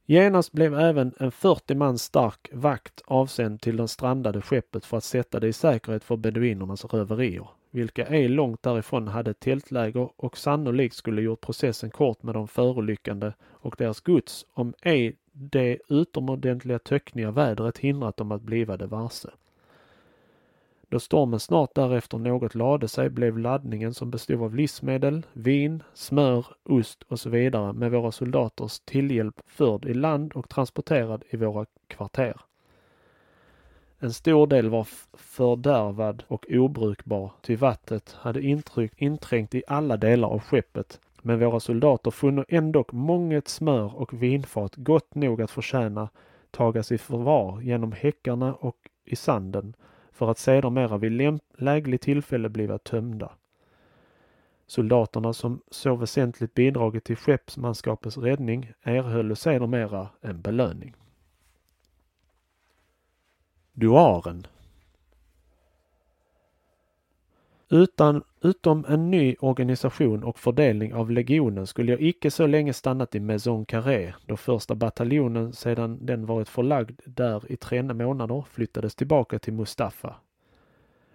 Genast blev även en 40 man stark vakt avsänd till det strandade skeppet för att sätta det i säkerhet för beduinernas röverier, vilka ej långt därifrån hade tältläger och sannolikt skulle gjort processen kort med de förolyckande och deras gods om ej det utomordentliga töckniga vädret hindrat dem att bliva det varse. Då stormen snart därefter något lade sig blev laddningen som bestod av livsmedel, vin, smör, ost och så vidare med våra soldaters tillhjälp förd i land och transporterad i våra kvarter. En stor del var fördärvad och obrukbar, ty vattnet hade intryck, inträngt i alla delar av skeppet, men våra soldater funno ändock månget smör och vinfat gott nog att förtjäna tagas i förvar genom häckarna och i sanden för att sedermera vid lägligt tillfälle bliva tömda. Soldaterna som så väsentligt bidragit till skeppsmanskapets räddning erhöll sedermera en belöning. Duaren Utan, utom en ny organisation och fördelning av legionen skulle jag icke så länge stannat i Maison Carré då första bataljonen sedan den varit förlagd där i tre månader flyttades tillbaka till Mustafa.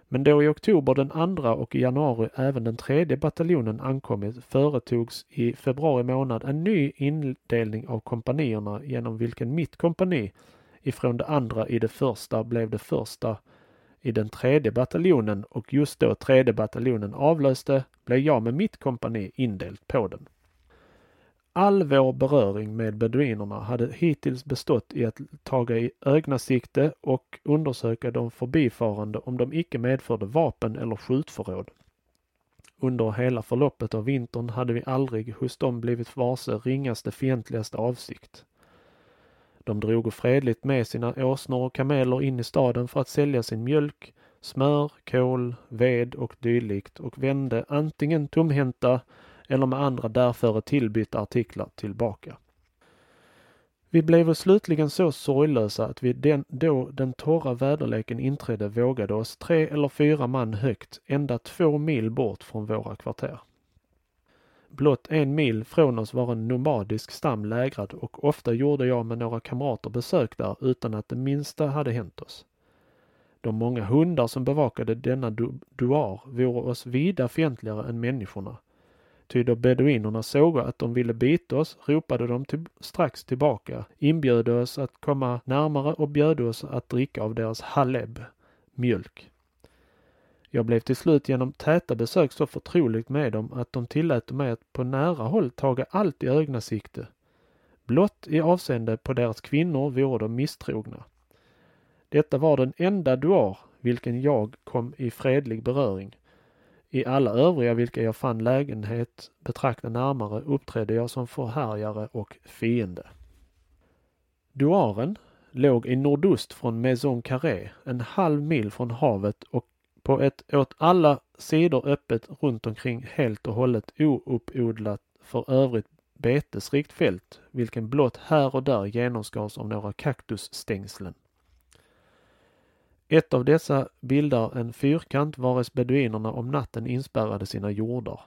Men då i oktober den andra och i januari även den tredje bataljonen ankommit företogs i februari månad en ny indelning av kompanierna genom vilken mitt kompani ifrån det andra i det första blev det första i den tredje bataljonen och just då tredje bataljonen avlöste blev jag med mitt kompani indelt på den. All vår beröring med beduinerna hade hittills bestått i att taga i ögnasikte och undersöka de förbifarande om de icke medförde vapen eller skjutförråd. Under hela förloppet av vintern hade vi aldrig hos dem blivit varse ringaste fientligaste avsikt. De drog fredligt med sina åsnor och kameler in i staden för att sälja sin mjölk, smör, kol, ved och dylikt och vände antingen tomhänta eller med andra därför tillbytta artiklar tillbaka. Vi blev slutligen så sorglösa att vi den, då den torra väderleken inträdde vågade oss tre eller fyra man högt ända två mil bort från våra kvarter. Blott en mil från oss var en nomadisk stam lägrad och ofta gjorde jag med några kamrater besök där utan att det minsta hade hänt oss. De många hundar som bevakade denna duar vore oss vida fientligare än människorna. Ty då beduinerna såg att de ville bita oss ropade de till, strax tillbaka, inbjöd oss att komma närmare och bjöd oss att dricka av deras haleb, mjölk. Jag blev till slut genom täta besök så förtroligt med dem att de tillät mig att på nära håll taga allt i ögnasikte. Blott i avseende på deras kvinnor vore de misstrogna. Detta var den enda duar vilken jag kom i fredlig beröring. I alla övriga vilka jag fann lägenhet betrakta närmare uppträdde jag som förhärjare och fiende. Duaren låg i nordost från Maison Carré, en halv mil från havet och på ett åt alla sidor öppet runt omkring helt och hållet ouppodlat för övrigt betesrikt fält, vilken blott här och där genomskars av några kaktusstängslen. Ett av dessa bildar en fyrkant vares beduinerna om natten inspärrade sina jordar.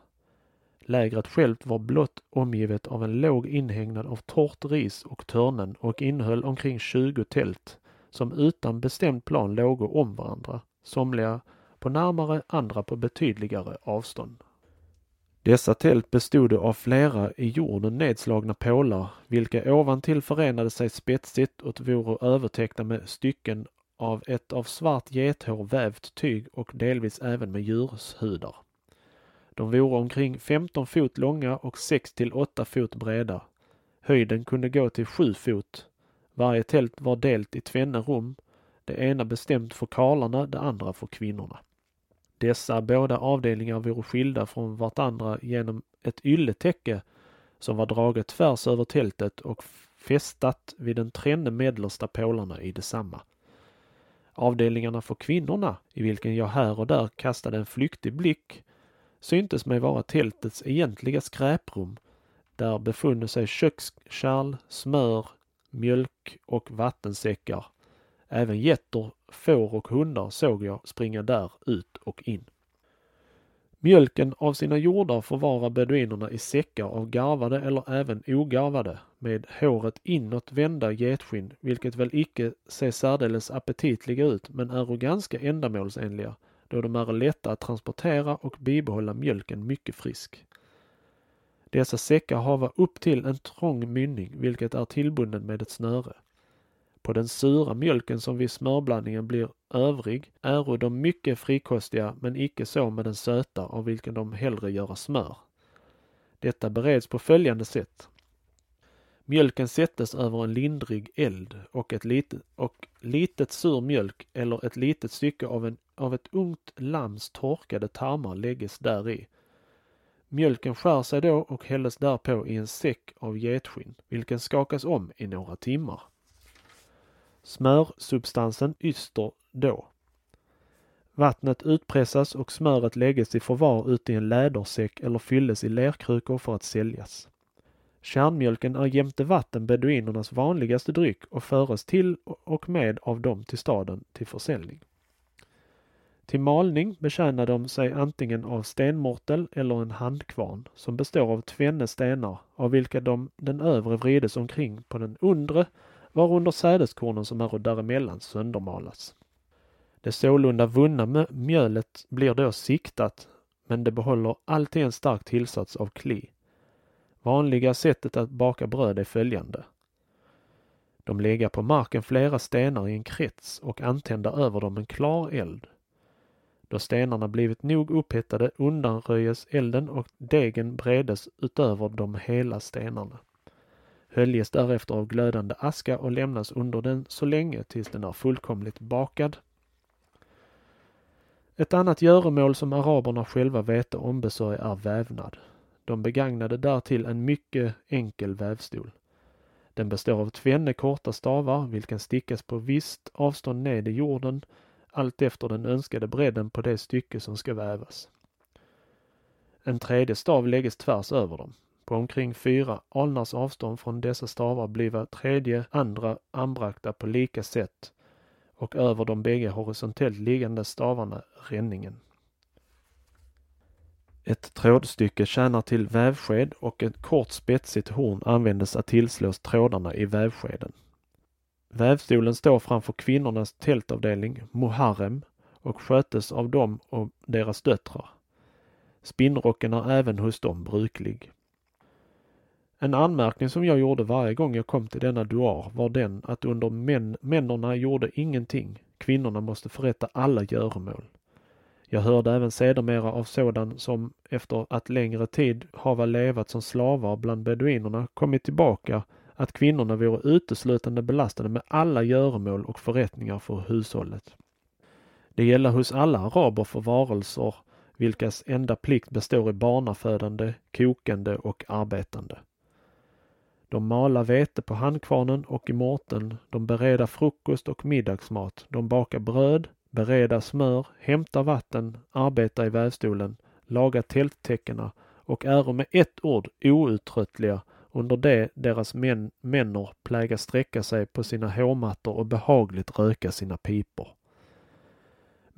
Lägret självt var blott omgivet av en låg inhägnad av torrt ris och törnen och innehöll omkring 20 tält som utan bestämd plan låg om varandra, somliga på närmare, andra på betydligare avstånd. Dessa tält bestod av flera i jorden nedslagna pålar, vilka ovantill förenade sig spetsigt och vore övertäckta med stycken av ett av svart gethår vävt tyg och delvis även med djurshudar. De vore omkring 15 fot långa och 6 till 8 fot breda. Höjden kunde gå till 7 fot. Varje tält var delt i tvenne rum, det ena bestämt för karlarna, det andra för kvinnorna. Dessa båda avdelningar vore skilda från vartandra genom ett ylletäcke som var draget tvärs över tältet och fästat vid den tränne medelsta pålarna i detsamma. Avdelningarna för kvinnorna, i vilken jag här och där kastade en flyktig blick, syntes mig vara tältets egentliga skräprum. Där befunne sig kökskärl, smör, mjölk och vattensäckar. Även getter får och hundar såg jag springa där ut och in. Mjölken av sina jordar förvarar beduinerna i säckar av garvade eller även ogarvade med håret inåt vända getskinn, vilket väl icke ser särdeles aptitliga ut men är ganska ändamålsenliga då de är lätta att transportera och bibehålla mjölken mycket frisk. Dessa säckar hava upp till en trång mynning, vilket är tillbunden med ett snöre. På den sura mjölken som vid smörblandningen blir övrig äro de mycket frikostiga, men icke så med den söta, av vilken de hellre göra smör. Detta bereds på följande sätt. Mjölken sättes över en lindrig eld och ett litet, och litet sur mjölk eller ett litet stycke av, en, av ett ungt lams torkade tarmar lägges däri. Mjölken skär sig då och hälles därpå i en säck av getskinn, vilken skakas om i några timmar. Smörsubstansen yster då. Vattnet utpressas och smöret läggs i förvar ute i en lädersäck eller fylles i lerkrukor för att säljas. Kärnmjölken är jämte vatten beduinernas vanligaste dryck och föres till och med av dem till staden till försäljning. Till malning betjänar de sig antingen av stenmortel eller en handkvarn som består av tvenne stenar av vilka de den övre vrides omkring på den undre varunder sädeskornen som är däremellan söndermalas. Det sålunda vunna mjölet blir då siktat men det behåller alltid en stark tillsats av kli. Vanliga sättet att baka bröd är följande. De lägger på marken flera stenar i en krets och antänder över dem en klar eld. Då stenarna blivit nog upphettade undanröjes elden och degen bredes utöver de hela stenarna. Höljes därefter av glödande aska och lämnas under den så länge tills den är fullkomligt bakad. Ett annat göromål som araberna själva vete ombesörja är vävnad. De begagnade därtill en mycket enkel vävstol. Den består av tvenne korta stavar, vilken stickas på visst avstånd ned i jorden, allt efter den önskade bredden på det stycke som ska vävas. En tredje stav lägges tvärs över dem. På omkring fyra alnars avstånd från dessa stavar bliva tredje andra anbragta på lika sätt och över de bägge horisontellt liggande stavarna ränningen. Ett trådstycke tjänar till vävsked och ett kort spetsigt horn användes att tillslås trådarna i vävskeden. Vävstolen står framför kvinnornas tältavdelning, Muharrem, och skötes av dem och deras döttrar. Spinnrocken är även hos dem bruklig. En anmärkning som jag gjorde varje gång jag kom till denna duar var den att under män, männorna gjorde ingenting. Kvinnorna måste förrätta alla göromål. Jag hörde även sedermera av sådan som efter att längre tid hava levat som slavar bland beduinerna kommit tillbaka att kvinnorna vore uteslutande belastade med alla göromål och förrättningar för hushållet. Det gäller hos alla araber för varelser vilkas enda plikt består i barnafödande, kokande och arbetande. De mala vete på handkvarnen och i mårten, de bereda frukost och middagsmat, de bakar bröd, bereda smör, hämta vatten, arbeta i vävstolen, laga tälttäckena och äro med ett ord outtröttliga. Under det deras män, männor pläga sträcka sig på sina hårmattor och behagligt röka sina pipor.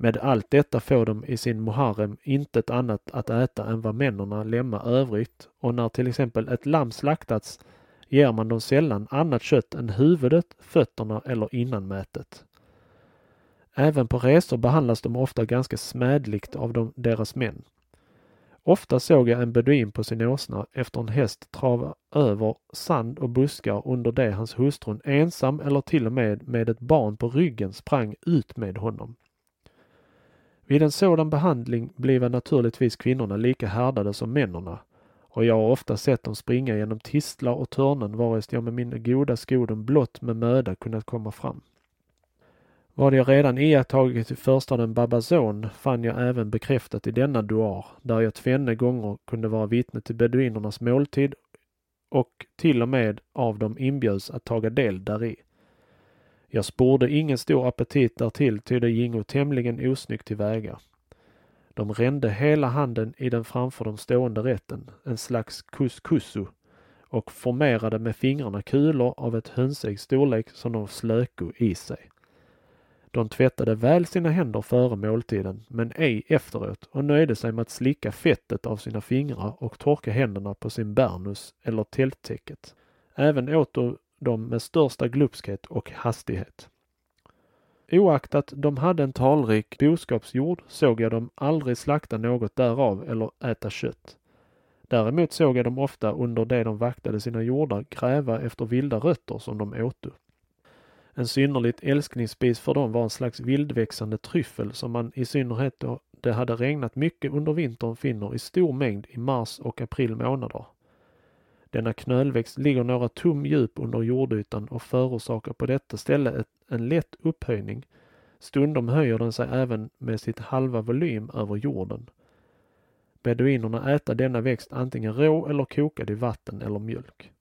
Med allt detta får de i sin muharrem intet annat att äta än vad männorna lämnar övrigt. Och när till exempel ett lamm slaktats ger man dem sällan annat kött än huvudet, fötterna eller innanmätet. Även på resor behandlas de ofta ganska smädligt av de, deras män. Ofta såg jag en beduin på sin åsna efter en häst trava över sand och buskar under det hans hustrun ensam eller till och med med ett barn på ryggen sprang ut med honom. Vid en sådan behandling blev naturligtvis kvinnorna lika härdade som männen och jag har ofta sett dem springa genom tistlar och törnen varest jag med min goda skodom blott med möda kunnat komma fram. Vad jag redan iakttagit i förstaden Babazon fann jag även bekräftat i denna duar, där jag tvenne gånger kunde vara vittne till beduinernas måltid och till och med av dem inbjöds att taga del däri. Jag sporde ingen stor appetit därtill, ty det gingo tämligen osnyggt tillväga. De rände hela handen i den framför de stående rätten, en slags kuskusu, och formerade med fingrarna kulor av ett hönsäggs storlek som de slöko i sig. De tvättade väl sina händer före måltiden, men ej efteråt och nöjde sig med att slicka fettet av sina fingrar och torka händerna på sin bärnus eller tälttäcket. Även åt de med största glupskhet och hastighet. Oaktat de hade en talrik boskapsjord såg jag dem aldrig slakta något därav eller äta kött. Däremot såg jag dem ofta under det de vaktade sina jordar gräva efter vilda rötter som de åto. En synnerligt älskningsspis för dem var en slags vildväxande tryffel som man i synnerhet då det hade regnat mycket under vintern finner i stor mängd i mars och april månader. Denna knölväxt ligger några tum djup under jordytan och förorsakar på detta ställe ett, en lätt upphöjning. Stundom höjer den sig även med sitt halva volym över jorden. Beduinerna äta denna växt antingen rå eller kokad i vatten eller mjölk.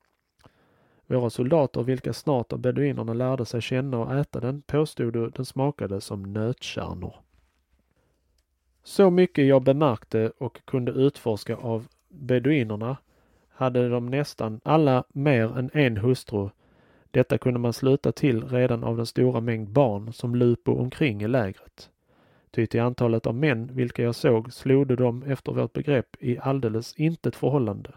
Våra soldater, vilka snart av beduinerna lärde sig känna och äta den, påstod den smakade som nötkärnor. Så mycket jag bemärkte och kunde utforska av beduinerna hade de nästan alla mer än en hustru. Detta kunde man sluta till redan av den stora mängd barn som lupo omkring i lägret. Ty till antalet av män vilka jag såg slog de efter vårt begrepp i alldeles intet förhållande.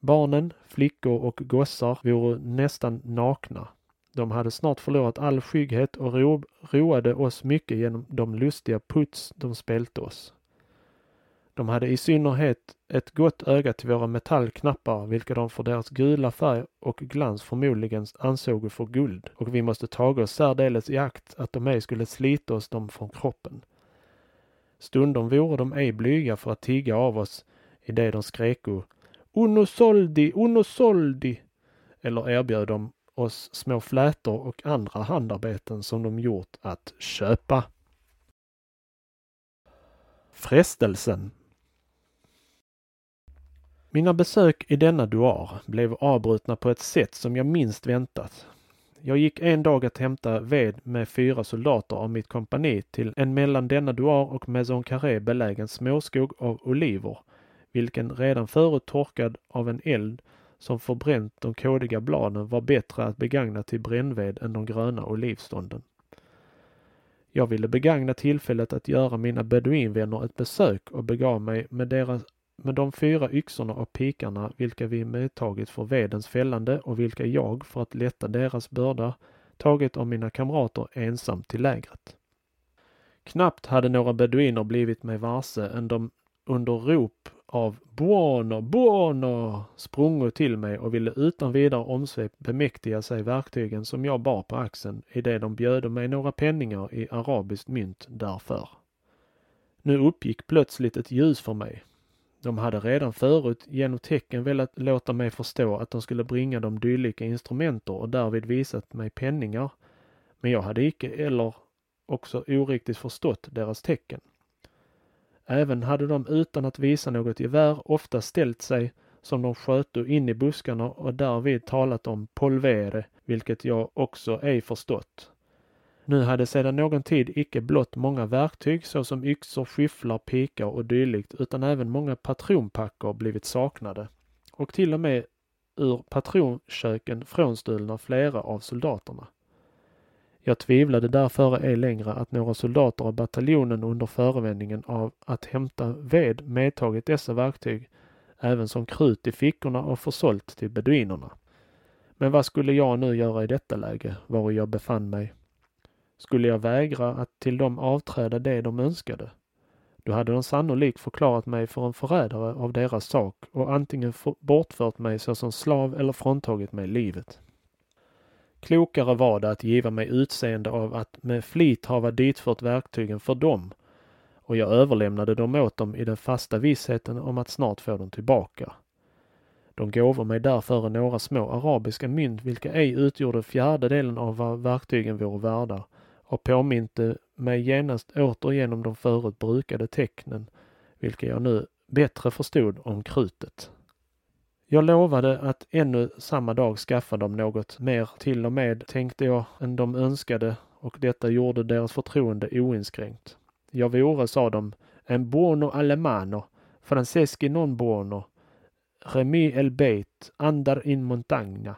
Barnen, flickor och gossar vore nästan nakna. De hade snart förlorat all skygghet och ro, roade oss mycket genom de lustiga puts de spelte oss. De hade i synnerhet ett gott öga till våra metallknappar, vilka de för deras gula färg och glans förmodligen ansåg för guld, och vi måste taga oss särdeles i akt att de ej skulle slita oss dem från kroppen. Stundom vore de ej blyga för att tigga av oss i det de skreko Uno soldi, uno soldi! Eller erbjöd de oss små flätor och andra handarbeten som de gjort att köpa. Frestelsen mina besök i denna duar blev avbrutna på ett sätt som jag minst väntat. Jag gick en dag att hämta ved med fyra soldater av mitt kompani till en mellan denna duar och Maison Carré belägen småskog av oliver, vilken redan förut torkad av en eld som förbränt de kådiga bladen var bättre att begagna till brännved än de gröna olivstånden. Jag ville begagna tillfället att göra mina beduinvänner ett besök och begav mig med deras med de fyra yxorna och pikarna vilka vi medtagit för vedens fällande och vilka jag, för att lätta deras börda, tagit av mina kamrater ensam till lägret. Knappt hade några beduiner blivit mig varse än de under rop av Buono, Buono sprungo till mig och ville utan vidare omsvep bemäktiga sig verktygen som jag bar på axeln i det de bjöd mig några penningar i arabiskt mynt därför. Nu uppgick plötsligt ett ljus för mig de hade redan förut genom tecken velat låta mig förstå att de skulle bringa dem dylika instrumenter och därvid visat mig penningar. Men jag hade icke eller också oriktigt förstått deras tecken. Även hade de utan att visa något gevär ofta ställt sig som de sköto in i buskarna och därvid talat om polvere, vilket jag också ej förstått. Nu hade sedan någon tid icke blott många verktyg såsom yxor, skyfflar, pikar och dylikt utan även många patronpackor blivit saknade och till och med ur patronköken frånstulna flera av soldaterna. Jag tvivlade därför ej längre att några soldater av bataljonen under förevändningen av att hämta ved medtagit dessa verktyg även som krut i fickorna och försålt till beduinerna. Men vad skulle jag nu göra i detta läge, var jag befann mig? Skulle jag vägra att till dem avträda det de önskade, då hade de sannolikt förklarat mig för en förrädare av deras sak och antingen bortfört mig såsom slav eller fråntagit mig livet. Klokare var det att giva mig utseende av att med flit hava ditfört verktygen för dem och jag överlämnade dem åt dem i den fasta vissheten om att snart få dem tillbaka. De gåvor mig därför några små arabiska mynt vilka ej utgjorde fjärdedelen av vad verktygen vore värda och påminte mig genast återigen om de förut brukade tecknen, vilka jag nu bättre förstod om krutet. Jag lovade att ännu samma dag skaffa dem något mer till och med, tänkte jag, än de önskade och detta gjorde deras förtroende oinskränkt. Jag vore, sa de, en buono alemano, franceschi non buono, remi el beit, andar in montagna,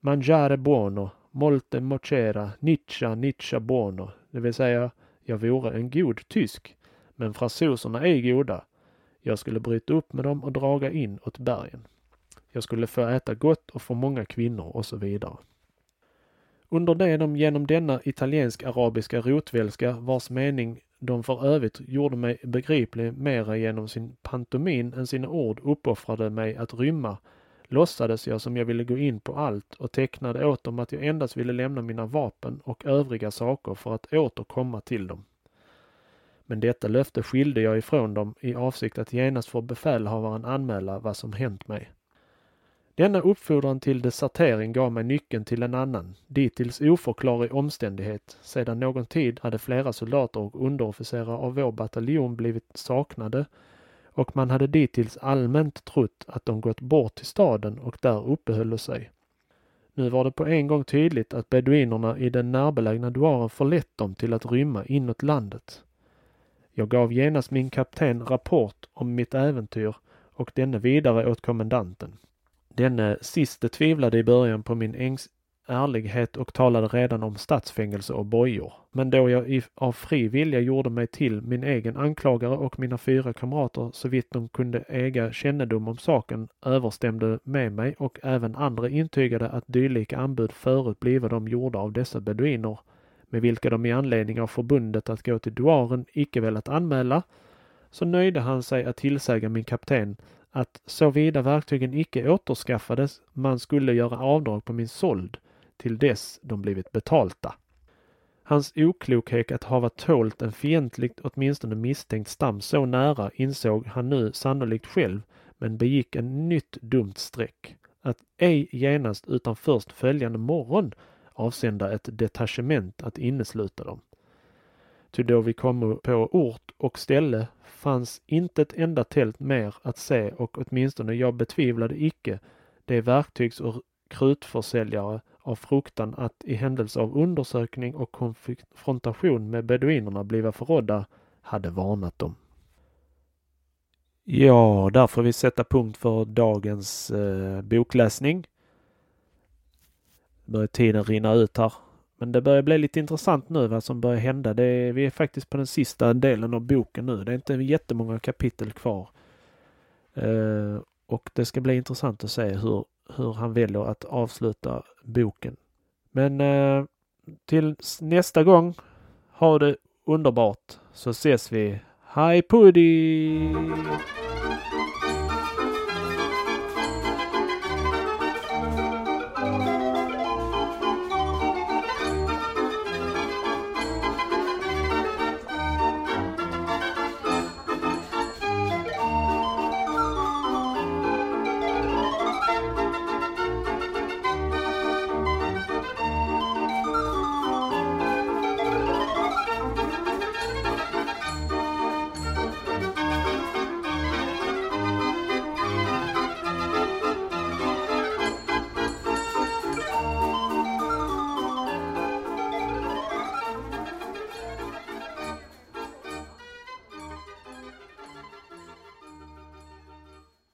mangiare buono, molte mocera, niccia, niccia buono, det vill säga jag vore en god tysk. Men fransoserna är goda. Jag skulle bryta upp med dem och draga in åt bergen. Jag skulle få äta gott och få många kvinnor och så vidare. Under det de genom denna italiensk-arabiska rotvälska vars mening de för övrigt gjorde mig begriplig mera genom sin pantomin än sina ord uppoffrade mig att rymma låtsades jag som jag ville gå in på allt och tecknade åt dem att jag endast ville lämna mina vapen och övriga saker för att åter komma till dem. Men detta löfte skilde jag ifrån dem i avsikt att genast få befälhavaren anmäla vad som hänt mig. Denna uppfordran till desertering gav mig nyckeln till en annan, dittills oförklarlig omständighet. Sedan någon tid hade flera soldater och underofficerare av vår bataljon blivit saknade och man hade dittills allmänt trott att de gått bort till staden och där uppehöll sig. Nu var det på en gång tydligt att beduinerna i den närbelägna Duaren förlett dem till att rymma inåt landet. Jag gav genast min kapten rapport om mitt äventyr och denne vidare åt kommendanten. Denne siste tvivlade i början på min ängs ärlighet och talade redan om statsfängelse och bojor. Men då jag av fri vilja gjorde mig till min egen anklagare och mina fyra kamrater så vitt de kunde äga kännedom om saken överstämde med mig och även andra intygade att dylika anbud förut blivit de gjorda av dessa beduiner med vilka de i anledning av förbundet att gå till Duaren icke velat anmäla, så nöjde han sig att tillsäga min kapten att såvida verktygen icke återskaffades man skulle göra avdrag på min såld till dess de blivit betalta. Hans oklokhet att hava tålt en fientligt, åtminstone misstänkt stam så nära insåg han nu sannolikt själv, men begick en nytt dumt streck. Att ej genast utan först följande morgon avsända ett detachement att innesluta dem. Ty då vi kom på ort och ställe fanns inte ett enda tält mer att se och åtminstone jag betvivlade icke de verktygs och krutförsäljare av fruktan att i händelse av undersökning och konfrontation med beduinerna bliva förrådda hade varnat dem. Ja, där får vi sätta punkt för dagens eh, bokläsning. Börjar tiden rinna ut här. Men det börjar bli lite intressant nu vad som börjar hända. Det är, vi är faktiskt på den sista delen av boken nu. Det är inte jättemånga kapitel kvar. Eh, och det ska bli intressant att se hur, hur han väljer att avsluta boken. Men eh, till nästa gång, ha det underbart så ses vi. Hej pudding!